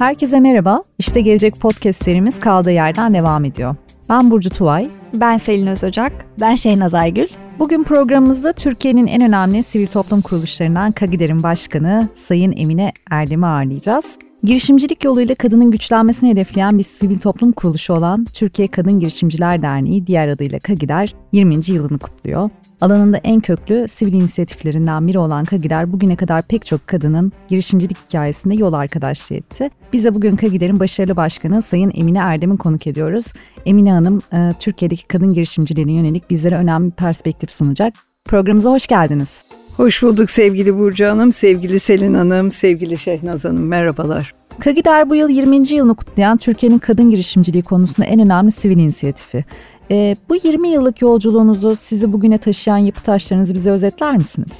Herkese merhaba. İşte Gelecek Podcast serimiz kaldığı yerden devam ediyor. Ben Burcu Tuvay. Ben Selin Özocak. Ben Şeynaz Aygül. Bugün programımızda Türkiye'nin en önemli sivil toplum kuruluşlarından Kagider'in başkanı Sayın Emine Erdem'i ağırlayacağız. Girişimcilik yoluyla kadının güçlenmesini hedefleyen bir sivil toplum kuruluşu olan Türkiye Kadın Girişimciler Derneği diğer adıyla Kagider 20. yılını kutluyor. Alanında en köklü sivil inisiyatiflerinden biri olan Kagider bugüne kadar pek çok kadının girişimcilik hikayesinde yol arkadaşlığı etti. Biz de bugün Kagider'in başarılı başkanı Sayın Emine Erdem'i konuk ediyoruz. Emine Hanım e, Türkiye'deki kadın girişimcilerine yönelik bizlere önemli bir perspektif sunacak. Programımıza hoş geldiniz. Hoş bulduk sevgili Burcu Hanım, sevgili Selin Hanım, sevgili Şehnaz Hanım. Merhabalar. Kagider bu yıl 20. yılını kutlayan Türkiye'nin kadın girişimciliği konusunda en önemli sivil inisiyatifi. Ee, bu 20 yıllık yolculuğunuzu sizi bugüne taşıyan yapı taşlarınızı bize özetler misiniz?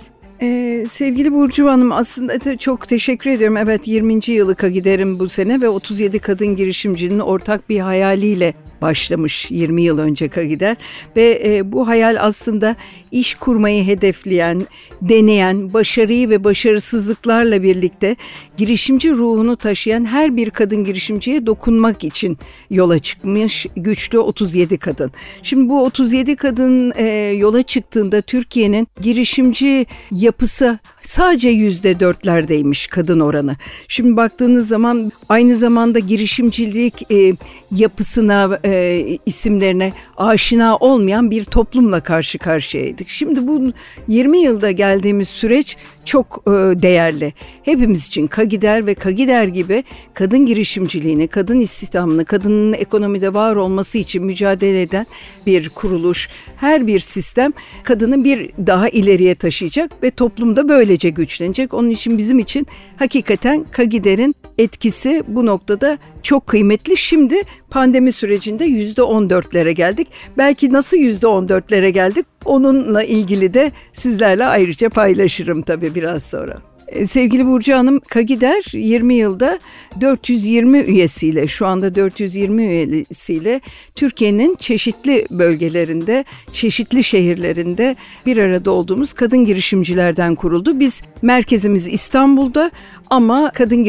Ee, sevgili Burcu Hanım aslında çok teşekkür ediyorum. Evet 20. yılı giderim bu sene ve 37 kadın girişimcinin ortak bir hayaliyle başlamış 20 yıl önce Kagider ve e, bu hayal aslında iş kurmayı hedefleyen, deneyen, başarıyı ve başarısızlıklarla birlikte girişimci ruhunu taşıyan her bir kadın girişimciye dokunmak için yola çıkmış güçlü 37 kadın. Şimdi bu 37 kadın e, yola çıktığında Türkiye'nin girişimci yapısı sadece yüzde dörtlerdeymiş kadın oranı. Şimdi baktığınız zaman aynı zamanda girişimcilik e, yapısına, e, isimlerine aşina olmayan bir toplumla karşı karşıyaydık. Şimdi bu 20 yılda geldiğimiz süreç çok e, değerli. Hepimiz için Kagider ve Kagider gibi kadın girişimciliğini, kadın istihdamını, kadının ekonomide var olması için mücadele eden bir kuruluş, her bir sistem kadını bir daha ileriye taşıyacak ve toplumda böylece güçlenecek. Onun için bizim için hakikaten Kagider'in etkisi bu noktada çok kıymetli. Şimdi pandemi sürecinde yüzde on dörtlere geldik. Belki nasıl yüzde on dörtlere geldik onunla ilgili de sizlerle ayrıca paylaşırım tabii biraz sonra. E, sevgili Burcu Hanım, Kagider 20 yılda 420 üyesiyle, şu anda 420 üyesiyle Türkiye'nin çeşitli bölgelerinde, çeşitli şehirlerinde bir arada olduğumuz kadın girişimcilerden kuruldu. Biz merkezimiz İstanbul'da ama kadın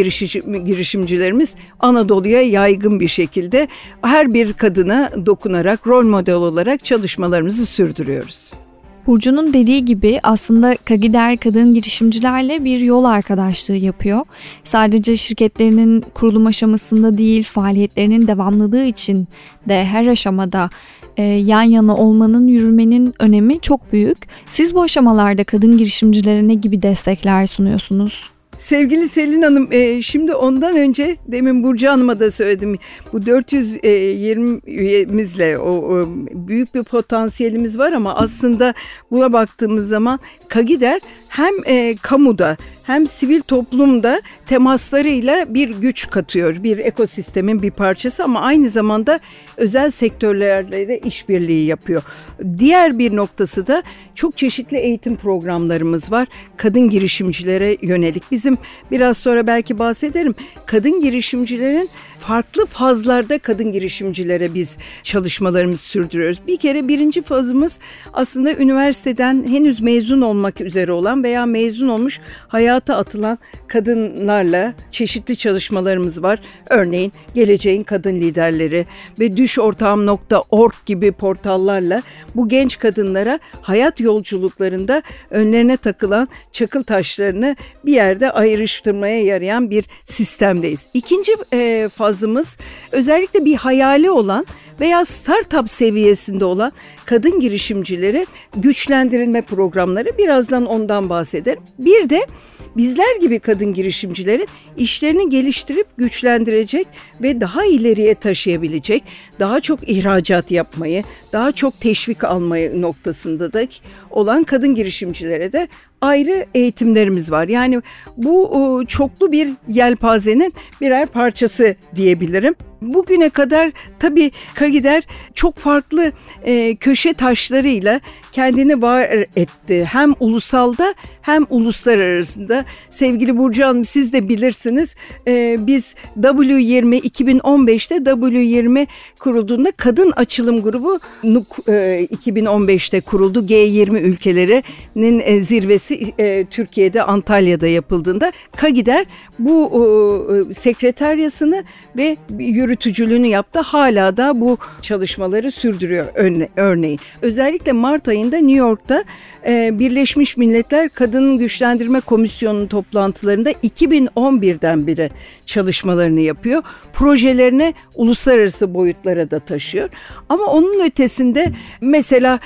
girişimcilerimiz Anadolu'ya yaygın bir şekilde her bir kadına dokunarak, rol model olarak çalışmalarımızı sürdürüyoruz. Burcu'nun dediği gibi aslında Kagider kadın girişimcilerle bir yol arkadaşlığı yapıyor. Sadece şirketlerinin kurulum aşamasında değil faaliyetlerinin devamlılığı için de her aşamada e, yan yana olmanın, yürümenin önemi çok büyük. Siz bu aşamalarda kadın girişimcilere ne gibi destekler sunuyorsunuz? Sevgili Selin Hanım e, şimdi ondan önce demin Burcu Hanım'a da söyledim. Bu 420 e, üyemizle o, o büyük bir potansiyelimiz var ama aslında buna baktığımız zaman Kagider hem e, kamuda hem sivil toplumda temaslarıyla bir güç katıyor. Bir ekosistemin bir parçası ama aynı zamanda özel sektörlerle de işbirliği yapıyor. Diğer bir noktası da çok çeşitli eğitim programlarımız var. Kadın girişimcilere yönelik. Bizim biraz sonra belki bahsederim. Kadın girişimcilerin farklı fazlarda kadın girişimcilere biz çalışmalarımızı sürdürüyoruz. Bir kere birinci fazımız aslında üniversiteden henüz mezun olmak üzere olan veya mezun olmuş hayata atılan kadınlarla çeşitli çalışmalarımız var. Örneğin Geleceğin Kadın Liderleri ve düşortağım.org gibi portallarla bu genç kadınlara hayat yolculuklarında önlerine takılan çakıl taşlarını bir yerde ayrıştırmaya yarayan bir sistemdeyiz. İkinci faz fazımız özellikle bir hayali olan veya startup seviyesinde olan kadın girişimcileri güçlendirilme programları birazdan ondan bahsederim. Bir de bizler gibi kadın girişimcilerin işlerini geliştirip güçlendirecek ve daha ileriye taşıyabilecek, daha çok ihracat yapmayı, daha çok teşvik almayı noktasında da olan kadın girişimcilere de ayrı eğitimlerimiz var. Yani bu çoklu bir yelpazenin birer parçası diyebilirim. Bugüne kadar tabii Kagider çok farklı e, köşe taşlarıyla kendini var etti. Hem ulusalda hem uluslararasında. Sevgili Burcu Hanım siz de bilirsiniz e, biz W20 2015'te W20 kurulduğunda kadın açılım grubu e, 2015'te kuruldu. G20 ülkelerinin e, zirvesi ilkisi e, Türkiye'de Antalya'da yapıldığında Kagider bu e, sekreteryasını ve yürütücülüğünü yaptı. Hala da bu çalışmaları sürdürüyor örneğin. Özellikle Mart ayında New York'ta e, Birleşmiş Milletler Kadın Güçlendirme Komisyonu'nun toplantılarında 2011'den beri çalışmalarını yapıyor. Projelerine uluslararası boyutlara da taşıyor. Ama onun ötesinde mesela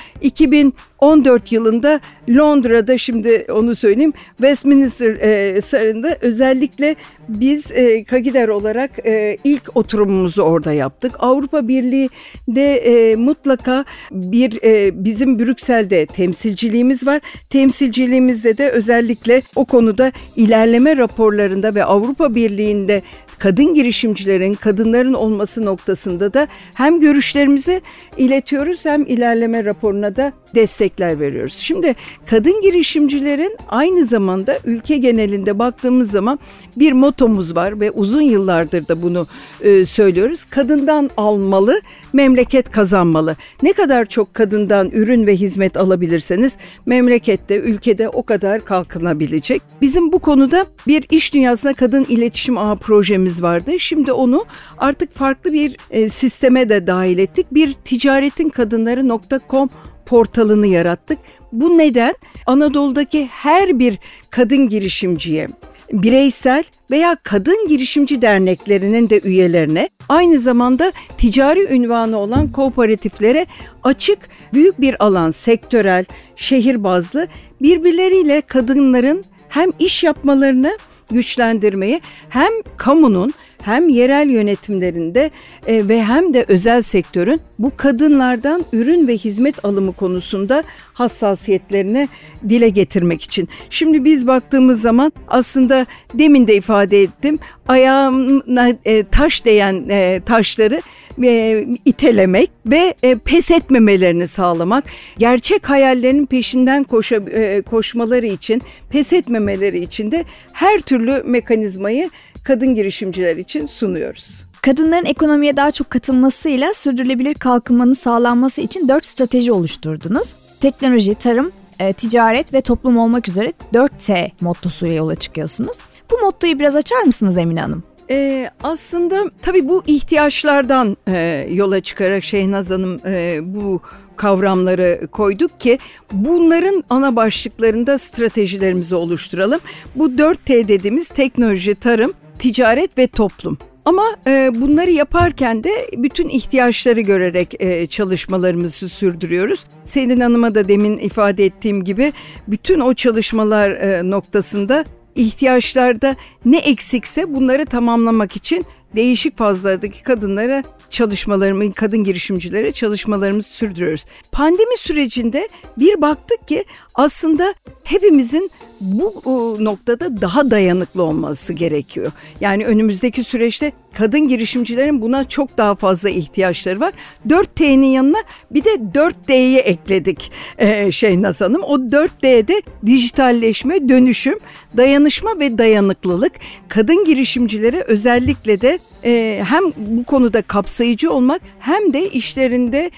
2014 yılında Londra'da şimdi onu söyleyeyim Westminster e, Sarayı'nda özellikle biz e, Kagider olarak e, ilk oturumumuzu orada yaptık. Avrupa Birliği'de e, mutlaka bir e, bizim Brüksel'de temsilciliğimiz var. Temsilciliğimizde de özellikle o konuda ilerleme raporlarında ve Avrupa Birliği'nde kadın girişimcilerin, kadınların olması noktasında da hem görüşlerimizi iletiyoruz hem ilerleme raporuna da destekler veriyoruz. Şimdi kadın girişimcilerin aynı zamanda ülke genelinde baktığımız zaman bir motomuz var ve uzun yıllardır da bunu e, söylüyoruz. Kadından almalı, memleket kazanmalı. Ne kadar çok kadından ürün ve hizmet alabilirseniz memlekette, ülkede o kadar kalkınabilecek. Bizim bu konuda bir iş dünyasına kadın iletişim ağı projemiz vardı. Şimdi onu artık farklı bir e, sisteme de dahil ettik. Bir ticaretin kadınları.com portalını yarattık. Bu neden? Anadolu'daki her bir kadın girişimciye bireysel veya kadın girişimci derneklerinin de üyelerine aynı zamanda ticari ünvanı olan kooperatiflere açık büyük bir alan sektörel, şehir bazlı birbirleriyle kadınların hem iş yapmalarını güçlendirmeyi hem kamunun hem yerel yönetimlerinde e, ve hem de özel sektörün bu kadınlardan ürün ve hizmet alımı konusunda hassasiyetlerini dile getirmek için. Şimdi biz baktığımız zaman aslında demin de ifade ettim ayağına e, taş değen e, taşları e, itelemek ve e, pes etmemelerini sağlamak, gerçek hayallerinin peşinden koşa, e, koşmaları için, pes etmemeleri için de her türlü mekanizmayı kadın girişimciler için sunuyoruz. Kadınların ekonomiye daha çok katılmasıyla sürdürülebilir kalkınmanın sağlanması için dört strateji oluşturdunuz. Teknoloji, tarım, e, ticaret ve toplum olmak üzere 4T mottosuyla yola çıkıyorsunuz. Bu mottoyu biraz açar mısınız Emine Hanım? Ee, aslında tabii bu ihtiyaçlardan e, yola çıkarak Şehnaz Hanım e, bu kavramları koyduk ki bunların ana başlıklarında stratejilerimizi oluşturalım. Bu 4T dediğimiz teknoloji, tarım, ticaret ve toplum. Ama e, bunları yaparken de bütün ihtiyaçları görerek e, çalışmalarımızı sürdürüyoruz. Senin Hanım'a da demin ifade ettiğim gibi bütün o çalışmalar e, noktasında ihtiyaçlarda ne eksikse bunları tamamlamak için değişik fazlardaki kadınlara çalışmalarımı, kadın girişimcilere çalışmalarımızı sürdürüyoruz. Pandemi sürecinde bir baktık ki aslında hepimizin bu noktada daha dayanıklı olması gerekiyor. Yani önümüzdeki süreçte kadın girişimcilerin buna çok daha fazla ihtiyaçları var. 4T'nin yanına bir de 4D'yi ekledik ee, Şeynaz Hanım. O 4D'de dijitalleşme, dönüşüm, dayanışma ve dayanıklılık. Kadın girişimcilere özellikle de e, hem bu konuda kapsayıcı olmak hem de işlerinde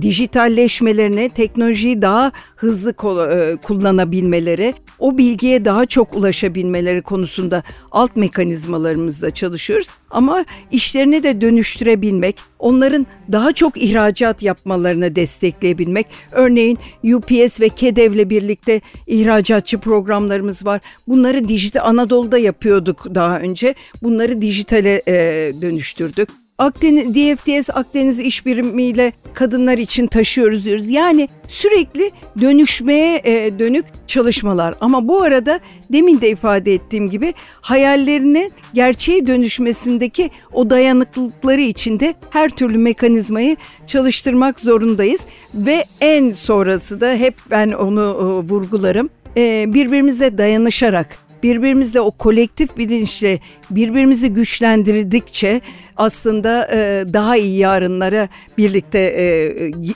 dijitalleşmelerine, teknolojiyi daha hızlı e, kullanabilmeleri, o bilgiye daha çok ulaşabilmeleri konusunda alt mekanizmalarımızda çalışıyoruz. Ama işlerini de dönüştürebilmek, onların daha çok ihracat yapmalarını destekleyebilmek. Örneğin UPS ve KEDEV'le birlikte ihracatçı programlarımız var. Bunları dijital Anadolu'da yapıyorduk daha önce. Bunları dijitale e, dönüştürdük. Akdeniz, DFTS Akdeniz İşbirimiyle kadınlar için taşıyoruz diyoruz. Yani sürekli dönüşmeye e, dönük çalışmalar. Ama bu arada demin de ifade ettiğim gibi hayallerinin gerçeğe dönüşmesindeki o dayanıklılıkları içinde her türlü mekanizmayı çalıştırmak zorundayız. Ve en sonrası da hep ben onu e, vurgularım. E, birbirimize dayanışarak birbirimizle o kolektif bilinçle birbirimizi güçlendirdikçe aslında e, daha iyi yarınlara birlikte e,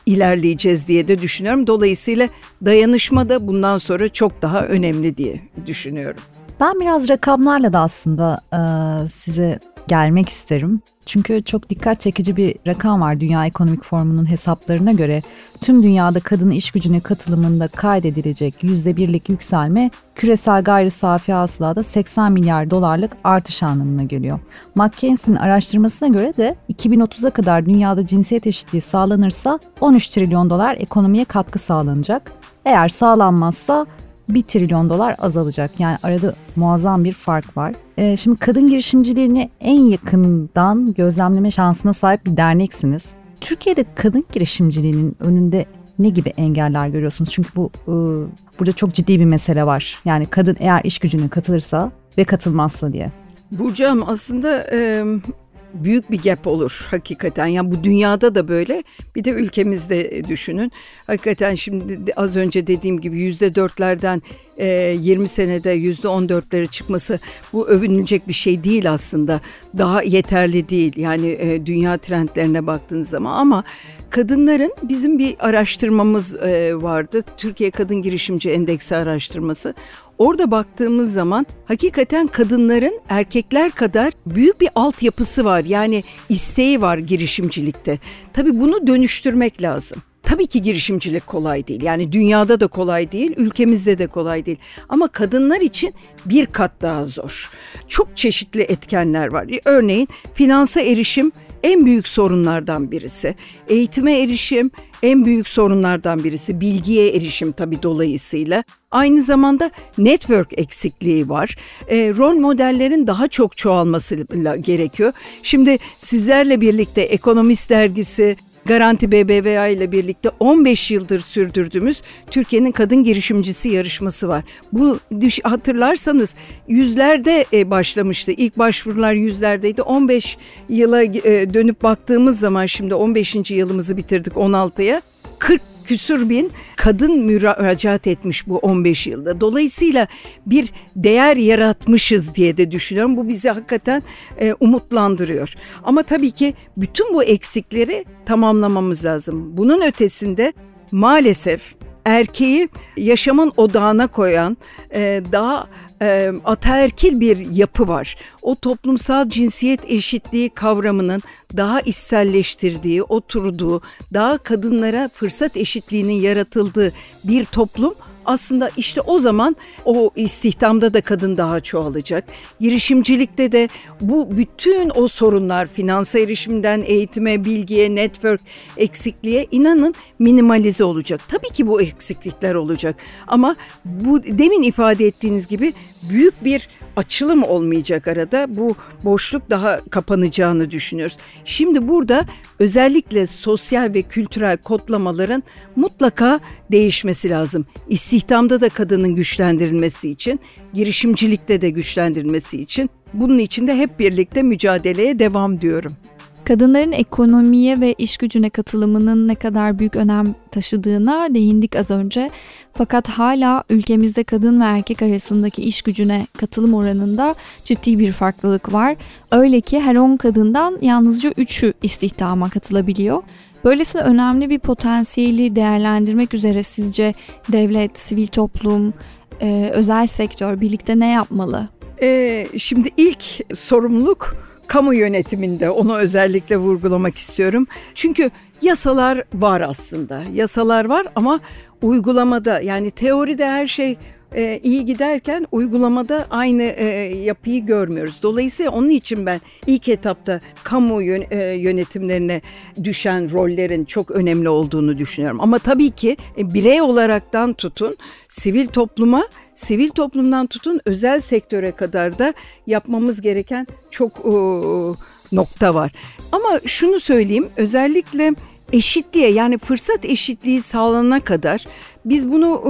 ilerleyeceğiz diye de düşünüyorum. Dolayısıyla dayanışma da bundan sonra çok daha önemli diye düşünüyorum. Ben biraz rakamlarla da aslında e, size gelmek isterim. Çünkü çok dikkat çekici bir rakam var Dünya Ekonomik Forumu'nun hesaplarına göre. Tüm dünyada kadın iş gücüne katılımında kaydedilecek %1'lik yükselme küresel gayri safi hasılada 80 milyar dolarlık artış anlamına geliyor. McKinsey'nin araştırmasına göre de 2030'a kadar dünyada cinsiyet eşitliği sağlanırsa 13 trilyon dolar ekonomiye katkı sağlanacak. Eğer sağlanmazsa 1 trilyon dolar azalacak. Yani arada muazzam bir fark var. Ee, şimdi kadın girişimciliğini en yakından gözlemleme şansına sahip bir derneksiniz. Türkiye'de kadın girişimciliğinin önünde ne gibi engeller görüyorsunuz? Çünkü bu e, burada çok ciddi bir mesele var. Yani kadın eğer iş gücüne katılırsa ve katılmazsa diye. Burcam aslında e, büyük bir gap olur hakikaten. Yani bu dünyada da böyle bir de ülkemizde düşünün. Hakikaten şimdi az önce dediğim gibi yüzde dörtlerden 20 senede yüzde on dörtlere çıkması bu övünülecek bir şey değil aslında. Daha yeterli değil yani dünya trendlerine baktığınız zaman ama kadınların bizim bir araştırmamız vardı. Türkiye Kadın Girişimci Endeksi araştırması. Orada baktığımız zaman hakikaten kadınların erkekler kadar büyük bir altyapısı var. Yani isteği var girişimcilikte. Tabii bunu dönüştürmek lazım. Tabii ki girişimcilik kolay değil. Yani dünyada da kolay değil, ülkemizde de kolay değil. Ama kadınlar için bir kat daha zor. Çok çeşitli etkenler var. Örneğin finansa erişim en büyük sorunlardan birisi. Eğitime erişim en büyük sorunlardan birisi. Bilgiye erişim tabii dolayısıyla. Aynı zamanda network eksikliği var. E, rol modellerin daha çok çoğalması gerekiyor. Şimdi sizlerle birlikte Ekonomist Dergisi, Garanti BBVA ile birlikte 15 yıldır sürdürdüğümüz Türkiye'nin kadın girişimcisi yarışması var. Bu hatırlarsanız yüzlerde e, başlamıştı. İlk başvurular yüzlerdeydi. 15 yıla e, dönüp baktığımız zaman şimdi 15. yılımızı bitirdik 16'ya. 40 küsür bin kadın müracaat etmiş bu 15 yılda. Dolayısıyla bir değer yaratmışız diye de düşünüyorum. Bu bizi hakikaten e, umutlandırıyor. Ama tabii ki bütün bu eksikleri tamamlamamız lazım. Bunun ötesinde maalesef erkeği yaşamın odağına koyan e, daha e, ataerkil bir yapı var. O toplumsal cinsiyet eşitliği kavramının daha içselleştirdiği, oturduğu, daha kadınlara fırsat eşitliğinin yaratıldığı bir toplum aslında işte o zaman o istihdamda da kadın daha çoğalacak. Girişimcilikte de bu bütün o sorunlar finansa erişimden eğitime, bilgiye, network eksikliğe inanın minimalize olacak. Tabii ki bu eksiklikler olacak ama bu demin ifade ettiğiniz gibi büyük bir açılım olmayacak arada. Bu boşluk daha kapanacağını düşünüyoruz. Şimdi burada özellikle sosyal ve kültürel kodlamaların mutlaka değişmesi lazım. İstihdamda da kadının güçlendirilmesi için, girişimcilikte de güçlendirilmesi için bunun için de hep birlikte mücadeleye devam diyorum. Kadınların ekonomiye ve iş gücüne katılımının ne kadar büyük önem taşıdığına değindik az önce. Fakat hala ülkemizde kadın ve erkek arasındaki iş gücüne katılım oranında ciddi bir farklılık var. Öyle ki her 10 kadından yalnızca 3'ü istihdama katılabiliyor. Böylesine önemli bir potansiyeli değerlendirmek üzere sizce devlet, sivil toplum, e, özel sektör birlikte ne yapmalı? Ee, şimdi ilk sorumluluk kamu yönetiminde onu özellikle vurgulamak istiyorum. Çünkü yasalar var aslında. Yasalar var ama uygulamada yani teoride her şey e, iyi giderken uygulamada aynı e, yapıyı görmüyoruz. Dolayısıyla onun için ben ilk etapta kamu yön, e, yönetimlerine düşen rollerin çok önemli olduğunu düşünüyorum. Ama tabii ki e, birey olaraktan tutun sivil topluma sivil toplumdan tutun özel sektöre kadar da yapmamız gereken çok e, nokta var. Ama şunu söyleyeyim özellikle eşitliğe yani fırsat eşitliği sağlanana kadar biz bunu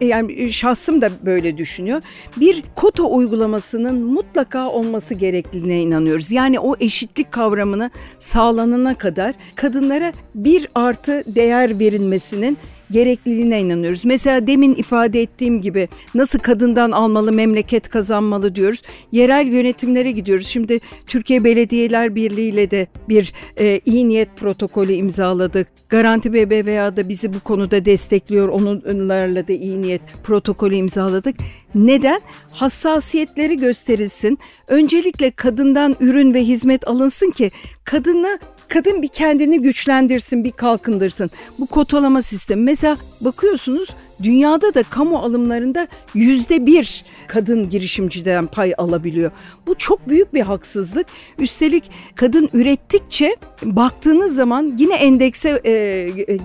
e, yani şahsım da böyle düşünüyor. Bir kota uygulamasının mutlaka olması gerektiğine inanıyoruz. Yani o eşitlik kavramını sağlanana kadar kadınlara bir artı değer verilmesinin gerekliliğine inanıyoruz. Mesela demin ifade ettiğim gibi nasıl kadından almalı, memleket kazanmalı diyoruz. Yerel yönetimlere gidiyoruz. Şimdi Türkiye Belediyeler Birliği ile de bir e, iyi niyet protokolü imzaladık. Garanti BBVA da bizi bu konuda destekliyor. Onlarla da iyi niyet protokolü imzaladık. Neden? Hassasiyetleri gösterilsin. Öncelikle kadından ürün ve hizmet alınsın ki kadını kadın bir kendini güçlendirsin, bir kalkındırsın. Bu kotalama sistemi. Mesela bakıyorsunuz dünyada da kamu alımlarında yüzde bir kadın girişimciden pay alabiliyor. Bu çok büyük bir haksızlık. Üstelik kadın ürettikçe baktığınız zaman yine endekse e,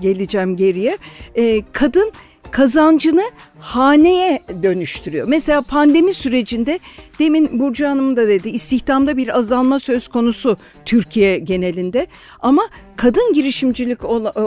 geleceğim geriye. E, kadın kazancını haneye dönüştürüyor. Mesela pandemi sürecinde demin Burcu Hanım da dedi istihdamda bir azalma söz konusu Türkiye genelinde ama kadın girişimcilik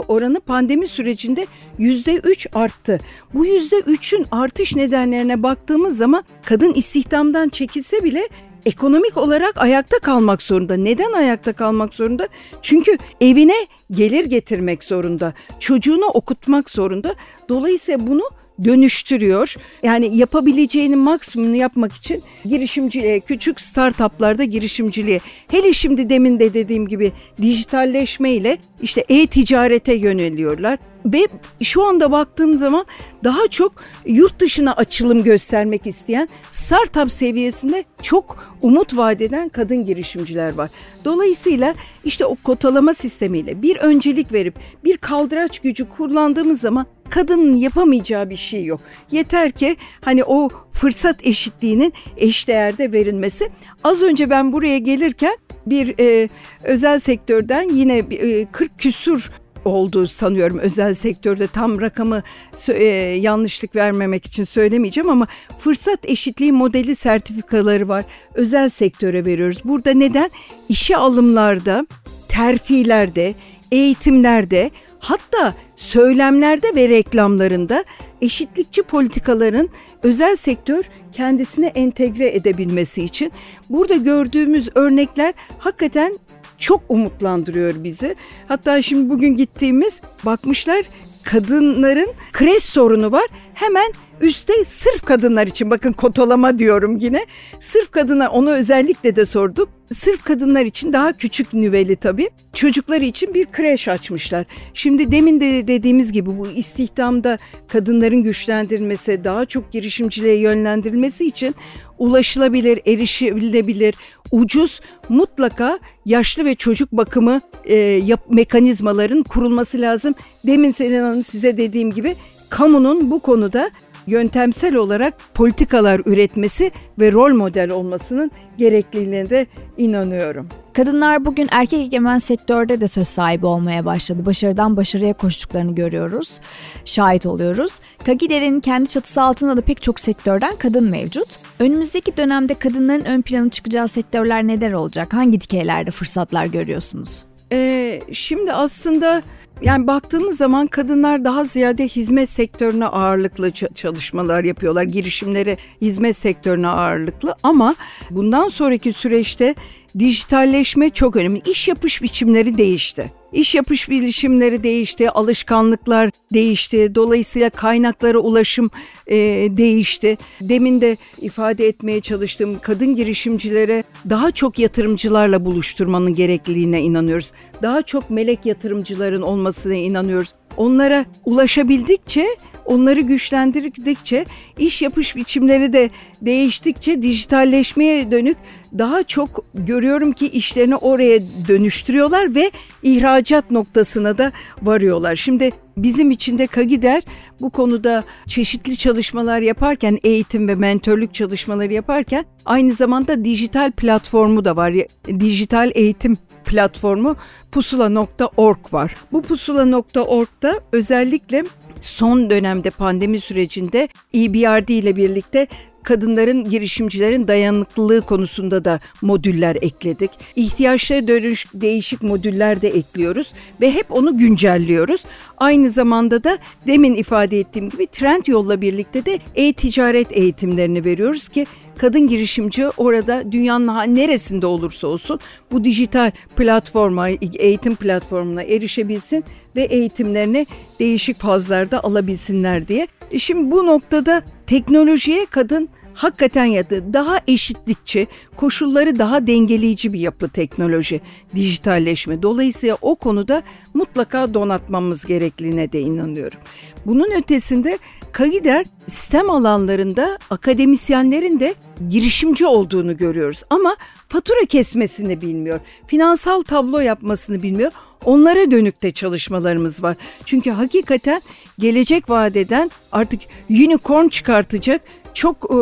oranı pandemi sürecinde yüzde üç arttı. Bu yüzde üçün artış nedenlerine baktığımız zaman kadın istihdamdan çekilse bile ekonomik olarak ayakta kalmak zorunda. Neden ayakta kalmak zorunda? Çünkü evine gelir getirmek zorunda. Çocuğunu okutmak zorunda. Dolayısıyla bunu dönüştürüyor. Yani yapabileceğinin maksimumunu yapmak için girişimciliğe, küçük startuplarda girişimciliğe, hele şimdi demin de dediğim gibi dijitalleşme ile işte e-ticarete yöneliyorlar. Ve şu anda baktığım zaman daha çok yurt dışına açılım göstermek isteyen startup seviyesinde çok umut vadeden kadın girişimciler var. Dolayısıyla işte o kotalama sistemiyle bir öncelik verip bir kaldıraç gücü kullandığımız zaman kadının yapamayacağı bir şey yok. Yeter ki hani o fırsat eşitliğinin eşdeğerde verilmesi. Az önce ben buraya gelirken bir e, özel sektörden yine e, 40 küsur olduğu sanıyorum özel sektörde tam rakamı e, yanlışlık vermemek için söylemeyeceğim ama fırsat eşitliği modeli sertifikaları var. Özel sektöre veriyoruz. Burada neden? İşe alımlarda, terfilerde, eğitimlerde hatta söylemlerde ve reklamlarında eşitlikçi politikaların özel sektör kendisine entegre edebilmesi için burada gördüğümüz örnekler hakikaten çok umutlandırıyor bizi. Hatta şimdi bugün gittiğimiz bakmışlar kadınların kreş sorunu var. Hemen üstte sırf kadınlar için bakın kotolama diyorum yine. Sırf kadınlar onu özellikle de sorduk. Sırf kadınlar için daha küçük nüveli tabii. Çocukları için bir kreş açmışlar. Şimdi demin de dediğimiz gibi bu istihdamda kadınların güçlendirilmesi, daha çok girişimciliğe yönlendirilmesi için ulaşılabilir, erişilebilir, ucuz mutlaka yaşlı ve çocuk bakımı e, yap, mekanizmaların kurulması lazım. Demin Selin Hanım size dediğim gibi kamunun bu konuda yöntemsel olarak politikalar üretmesi ve rol model olmasının gerekliliğine de inanıyorum. Kadınlar bugün erkek egemen sektörde de söz sahibi olmaya başladı. Başarıdan başarıya koştuklarını görüyoruz, şahit oluyoruz. Kagider'in kendi çatısı altında da pek çok sektörden kadın mevcut. Önümüzdeki dönemde kadınların ön plana çıkacağı sektörler neler olacak? Hangi dikeylerde fırsatlar görüyorsunuz? Ee, şimdi aslında yani baktığımız zaman kadınlar daha ziyade hizmet sektörüne ağırlıklı çalışmalar yapıyorlar. Girişimleri hizmet sektörüne ağırlıklı ama bundan sonraki süreçte dijitalleşme çok önemli. İş yapış biçimleri değişti. İş yapış bilişimleri değişti, alışkanlıklar değişti. Dolayısıyla kaynaklara ulaşım e, değişti. Demin de ifade etmeye çalıştığım kadın girişimcilere daha çok yatırımcılarla buluşturmanın gerekliliğine inanıyoruz. Daha çok melek yatırımcıların olmasına inanıyoruz. Onlara ulaşabildikçe onları güçlendirdikçe iş yapış biçimleri de değiştikçe dijitalleşmeye dönük daha çok görüyorum ki işlerini oraya dönüştürüyorlar ve ihracat noktasına da varıyorlar. Şimdi bizim için de Kagider bu konuda çeşitli çalışmalar yaparken eğitim ve mentörlük çalışmaları yaparken aynı zamanda dijital platformu da var. Dijital eğitim platformu pusula.org var. Bu pusula.org'da özellikle son dönemde pandemi sürecinde EBRD ile birlikte kadınların girişimcilerin dayanıklılığı konusunda da modüller ekledik. İhtiyaçlara dönüş değişik modüller de ekliyoruz ve hep onu güncelliyoruz. Aynı zamanda da demin ifade ettiğim gibi trend yolla birlikte de e-ticaret eğitimlerini veriyoruz ki kadın girişimci orada dünyanın neresinde olursa olsun bu dijital platforma, eğitim platformuna erişebilsin ve eğitimlerini değişik fazlarda alabilsinler diye. E şimdi bu noktada teknolojiye kadın hakikaten yadı daha eşitlikçi, koşulları daha dengeleyici bir yapı teknoloji, dijitalleşme. Dolayısıyla o konuda mutlaka donatmamız gerektiğine de inanıyorum. Bunun ötesinde Kagider sistem alanlarında akademisyenlerin de girişimci olduğunu görüyoruz ama fatura kesmesini bilmiyor. Finansal tablo yapmasını bilmiyor. Onlara dönük de çalışmalarımız var. Çünkü hakikaten gelecek vadeden artık unicorn çıkartacak çok e,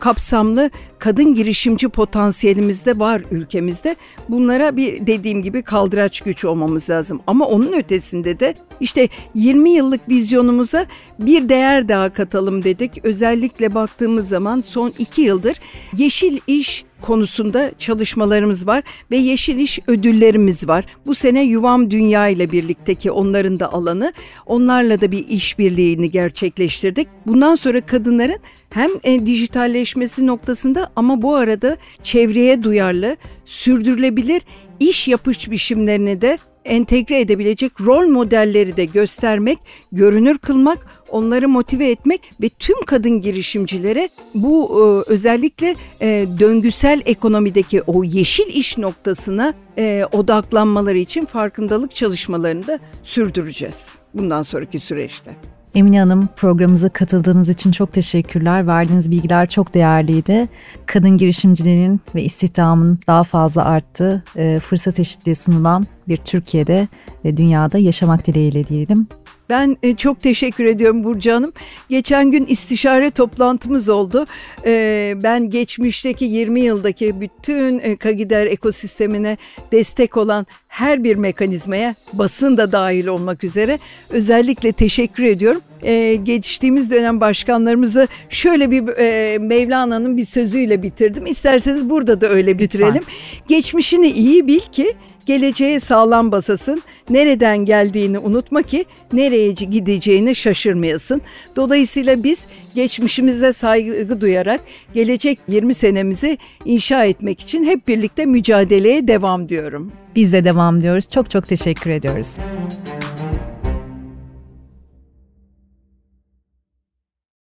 kapsamlı kadın girişimci potansiyelimiz de var ülkemizde. Bunlara bir dediğim gibi kaldıraç güç olmamız lazım. Ama onun ötesinde de işte 20 yıllık vizyonumuza bir değer daha katalım dedik. Özellikle baktığımız zaman son 2 yıldır yeşil iş konusunda çalışmalarımız var ve Yeşil İş ödüllerimiz var. Bu sene Yuvam Dünya ile birlikteki onların da alanı. Onlarla da bir işbirliğini gerçekleştirdik. Bundan sonra kadınların hem e, dijitalleşmesi noktasında ama bu arada çevreye duyarlı, sürdürülebilir iş yapış biçimlerini de entegre edebilecek rol modelleri de göstermek, görünür kılmak, onları motive etmek ve tüm kadın girişimcilere bu e, özellikle e, döngüsel ekonomideki o yeşil iş noktasına e, odaklanmaları için farkındalık çalışmalarını da sürdüreceğiz bundan sonraki süreçte. Emine Hanım programımıza katıldığınız için çok teşekkürler. Verdiğiniz bilgiler çok değerliydi. Kadın girişimcilerin ve istihdamın daha fazla arttığı, e, fırsat eşitliği sunulan bir Türkiye'de ve dünyada yaşamak dileğiyle diyelim. Ben e, çok teşekkür ediyorum Burcu Hanım. Geçen gün istişare toplantımız oldu. E, ben geçmişteki 20 yıldaki bütün e, Kagider ekosistemine destek olan her bir mekanizmaya basın da dahil olmak üzere özellikle teşekkür ediyorum. geçtiğimiz dönem başkanlarımızı şöyle bir Mevlana'nın bir sözüyle bitirdim. İsterseniz burada da öyle bitirelim. Lütfen. Geçmişini iyi bil ki geleceğe sağlam basasın, nereden geldiğini unutma ki nereye gideceğini şaşırmayasın. Dolayısıyla biz geçmişimize saygı duyarak gelecek 20 senemizi inşa etmek için hep birlikte mücadeleye devam diyorum. Biz de devam diyoruz. Çok çok teşekkür ediyoruz.